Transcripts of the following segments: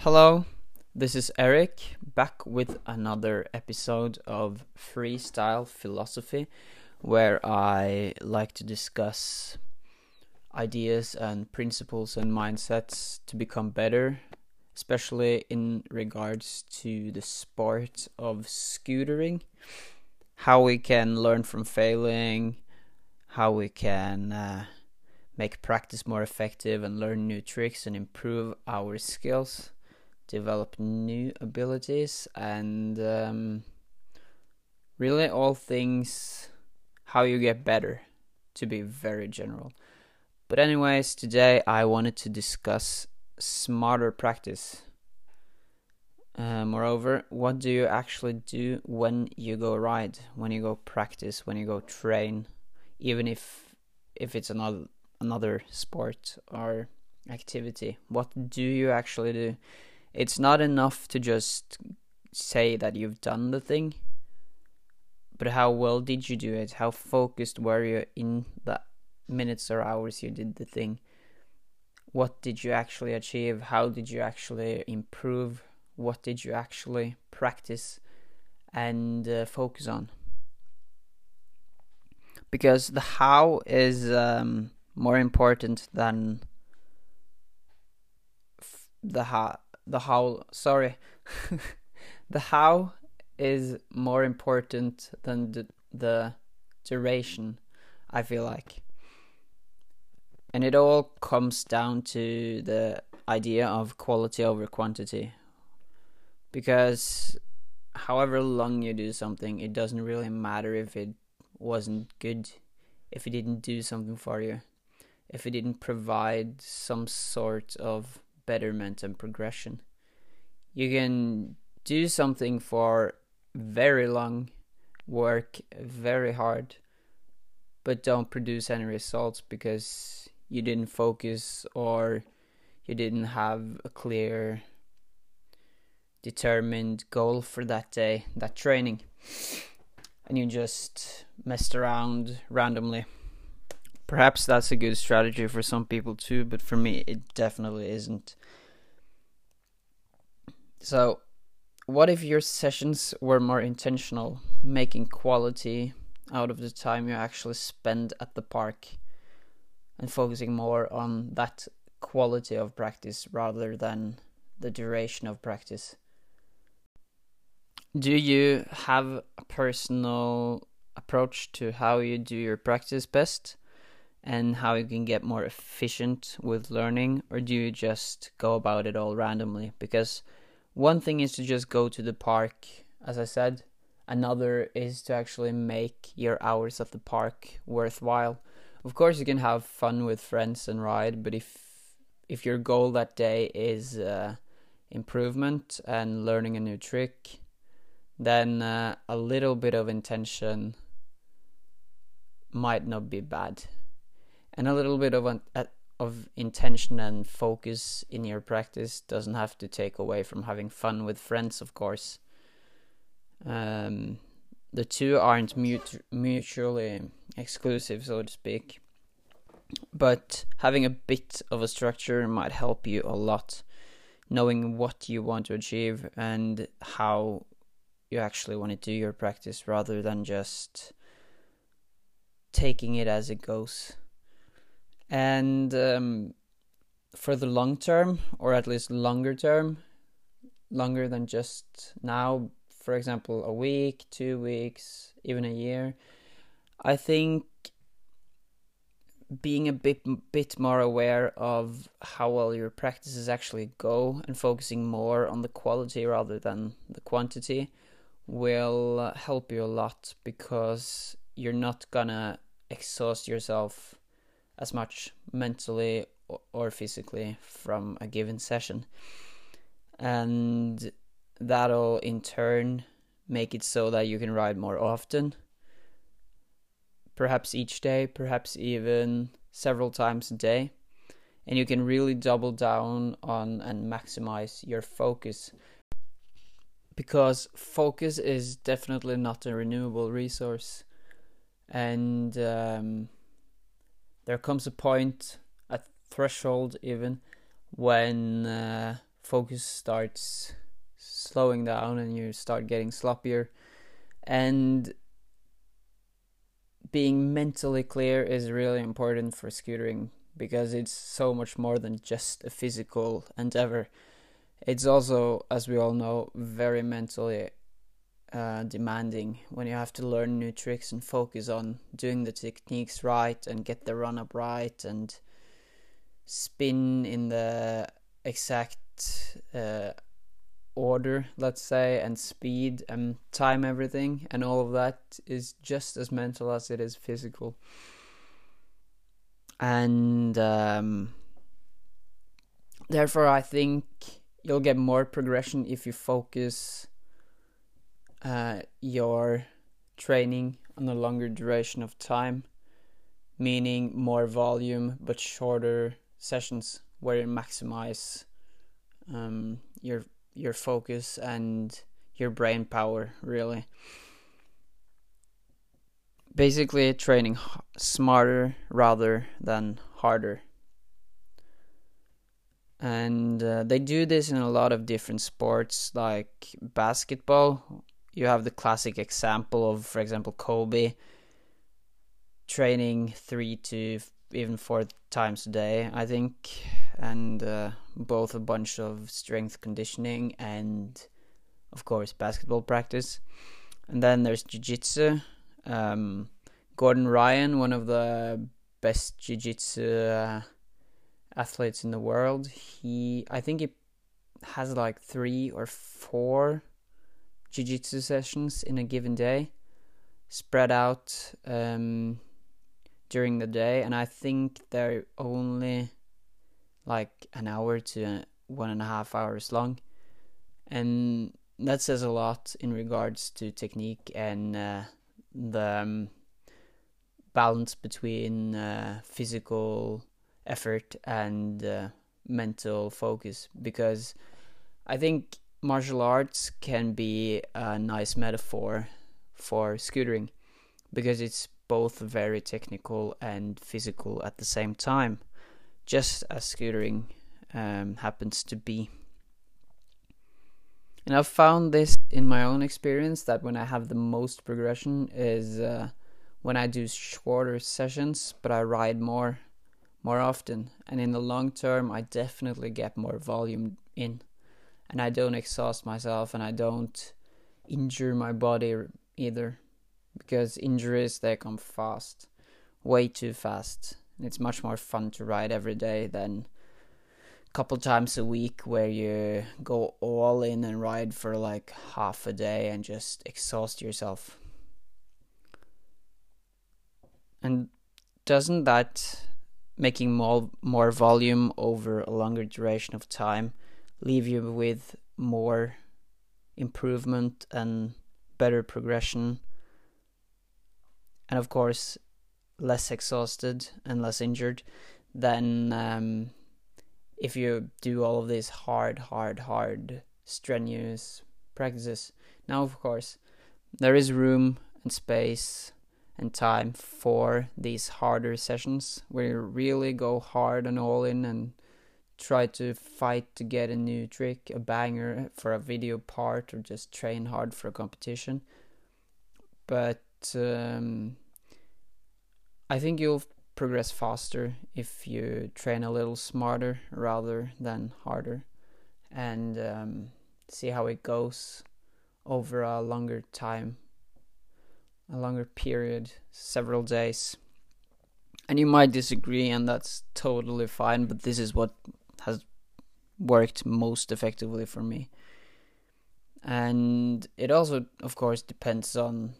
Hello, this is Eric back with another episode of Freestyle Philosophy where I like to discuss ideas and principles and mindsets to become better, especially in regards to the sport of scootering, how we can learn from failing, how we can uh, make practice more effective and learn new tricks and improve our skills develop new abilities and um, really all things how you get better to be very general. But anyways today i wanted to discuss smarter practice. Uh, moreover what do you actually do when you go ride when you go practice when you go train even if if it's another another sport or activity? What do you actually do it's not enough to just say that you've done the thing, but how well did you do it? How focused were you in the minutes or hours you did the thing? What did you actually achieve? How did you actually improve? What did you actually practice and uh, focus on? Because the how is um, more important than the how the how sorry. The how is more important than the, the duration i feel like. And it all comes down to the idea of quality over quantity. Because however long you do something it doesn't really matter if it wasn't good if it didn't do something for you if it didn't provide some sort of betterment and progression. You can do something for very long, work very hard, but don't produce any results because you didn't focus or you didn't have a clear, determined goal for that day, that training, and you just messed around randomly. Perhaps that's a good strategy for some people too, but for me, it definitely isn't. So, what if your sessions were more intentional, making quality out of the time you actually spend at the park and focusing more on that quality of practice rather than the duration of practice? Do you have a personal approach to how you do your practice best? And how you can get more efficient with learning, or do you just go about it all randomly? Because one thing is to just go to the park, as I said, another is to actually make your hours at the park worthwhile. Of course, you can have fun with friends and ride, but if if your goal that day is uh, improvement and learning a new trick, then uh, a little bit of intention might not be bad and a little bit of an, of intention and focus in your practice doesn't have to take away from having fun with friends, of course. Um, the two aren't mut- mutually exclusive, so to speak. But having a bit of a structure might help you a lot, knowing what you want to achieve and how you actually want to do your practice rather than just taking it as it goes and um, for the long term or at least longer term longer than just now for example a week two weeks even a year i think being a bit bit more aware of how well your practices actually go and focusing more on the quality rather than the quantity will help you a lot because you're not gonna exhaust yourself as much mentally or physically from a given session. And that'll in turn make it so that you can ride more often. Perhaps each day, perhaps even several times a day. And you can really double down on and maximize your focus. Because focus is definitely not a renewable resource. And um, there comes a point, a threshold even, when uh, focus starts slowing down and you start getting sloppier and being mentally clear is really important for scootering because it's so much more than just a physical endeavor. It's also, as we all know, very mentally uh, demanding when you have to learn new tricks and focus on doing the techniques right and get the run up right and spin in the exact uh, order, let's say, and speed and time everything, and all of that is just as mental as it is physical. And um, therefore, I think you'll get more progression if you focus uh, your training on a longer duration of time, meaning more volume but shorter sessions where you maximize um, your your focus and your brain power really. Basically training smarter rather than harder. And uh, they do this in a lot of different sports like basketball you have the classic example of for example kobe training three to even four times a day i think and uh, both a bunch of strength conditioning and, of course, basketball practice. And then there's jiu-jitsu. Um, Gordon Ryan, one of the best jiu-jitsu uh, athletes in the world, he I think he has like three or four jiu-jitsu sessions in a given day, spread out um, during the day, and I think they're only like an hour to one and a half hours long, and that says a lot in regards to technique and uh, the um, balance between uh, physical effort and uh, mental focus. Because I think martial arts can be a nice metaphor for scootering because it's both very technical and physical at the same time just as scootering um, happens to be. And I've found this in my own experience that when I have the most progression is uh, when I do shorter sessions, but I ride more, more often. And in the long term, I definitely get more volume in, and I don't exhaust myself, and I don't injure my body either, because injuries they come um, fast, way too fast and it's much more fun to ride every day than a couple times a week where you go all in and ride for like half a day and just exhaust yourself. And doesn't that making more more volume over a longer duration of time leave you with more improvement and better progression? And of course, less exhausted and less injured than um, if you do all of these hard, hard, hard, strenuous practices. Now, of course, there is room and space and time for these harder sessions where you really go hard and all in and try to fight to get a new trick, a banger for a video part, or just train hard for a competition. But um, I think you'll progress faster if you train a little smarter rather than harder and um, see how it goes over a longer time, a longer period, several days. And you might disagree, and that's totally fine, but this is what worked most effectively for me. And it also, of course, depends on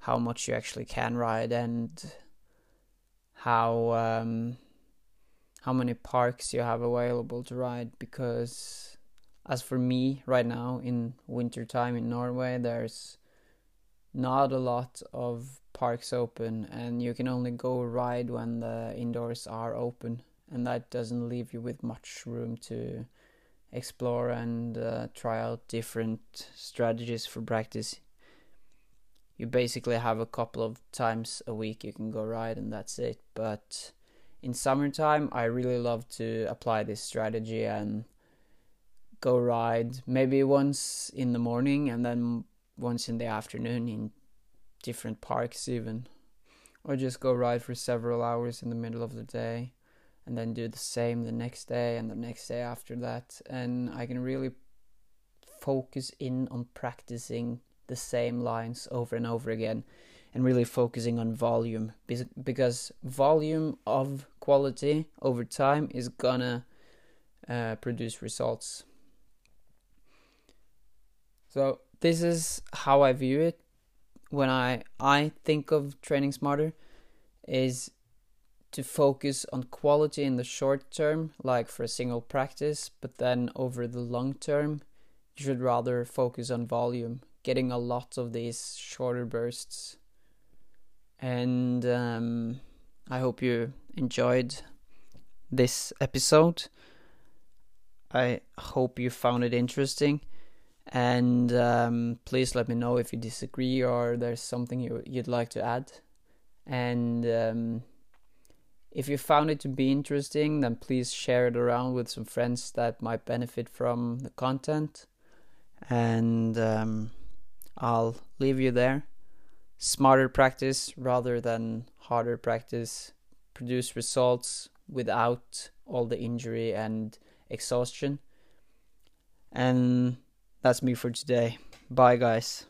how much you actually can ride and how um, how many parks you have available to ride because as for me right now in winter time in Norway there's not a lot of parks open and you can only go ride when the indoors are open and that doesn't leave you with much room to explore and uh, try out different strategies for practice. You basically have a couple of times a week you can go ride and that's it. But in summertime i really love to apply this strategy and go ride maybe once in the morning and then once in the afternoon in different parks even. Or just go ride for several hours in the middle of the day and then do the same the next day and the next day after that. And i can really focus in on practicing the same lines over and over again and really focusing on volume because volume of quality over time is gonna uh, produce results. So this is how i view it. When I I think of training smarter is to focus on quality in the short term, like for a single practice, but then over the long term, you should rather focus on volume, getting a lot of these shorter bursts. And um, I hope you enjoyed this episode. I hope you found it interesting and um, please let me know if you disagree or there's something you, you'd like to add and um, if you found it to be interesting then please share it around with some friends that might benefit from the content and um, i'll leave you there smarter practice rather than harder practice produce results without all the injury and exhaustion and that's me for today. Bye, guys.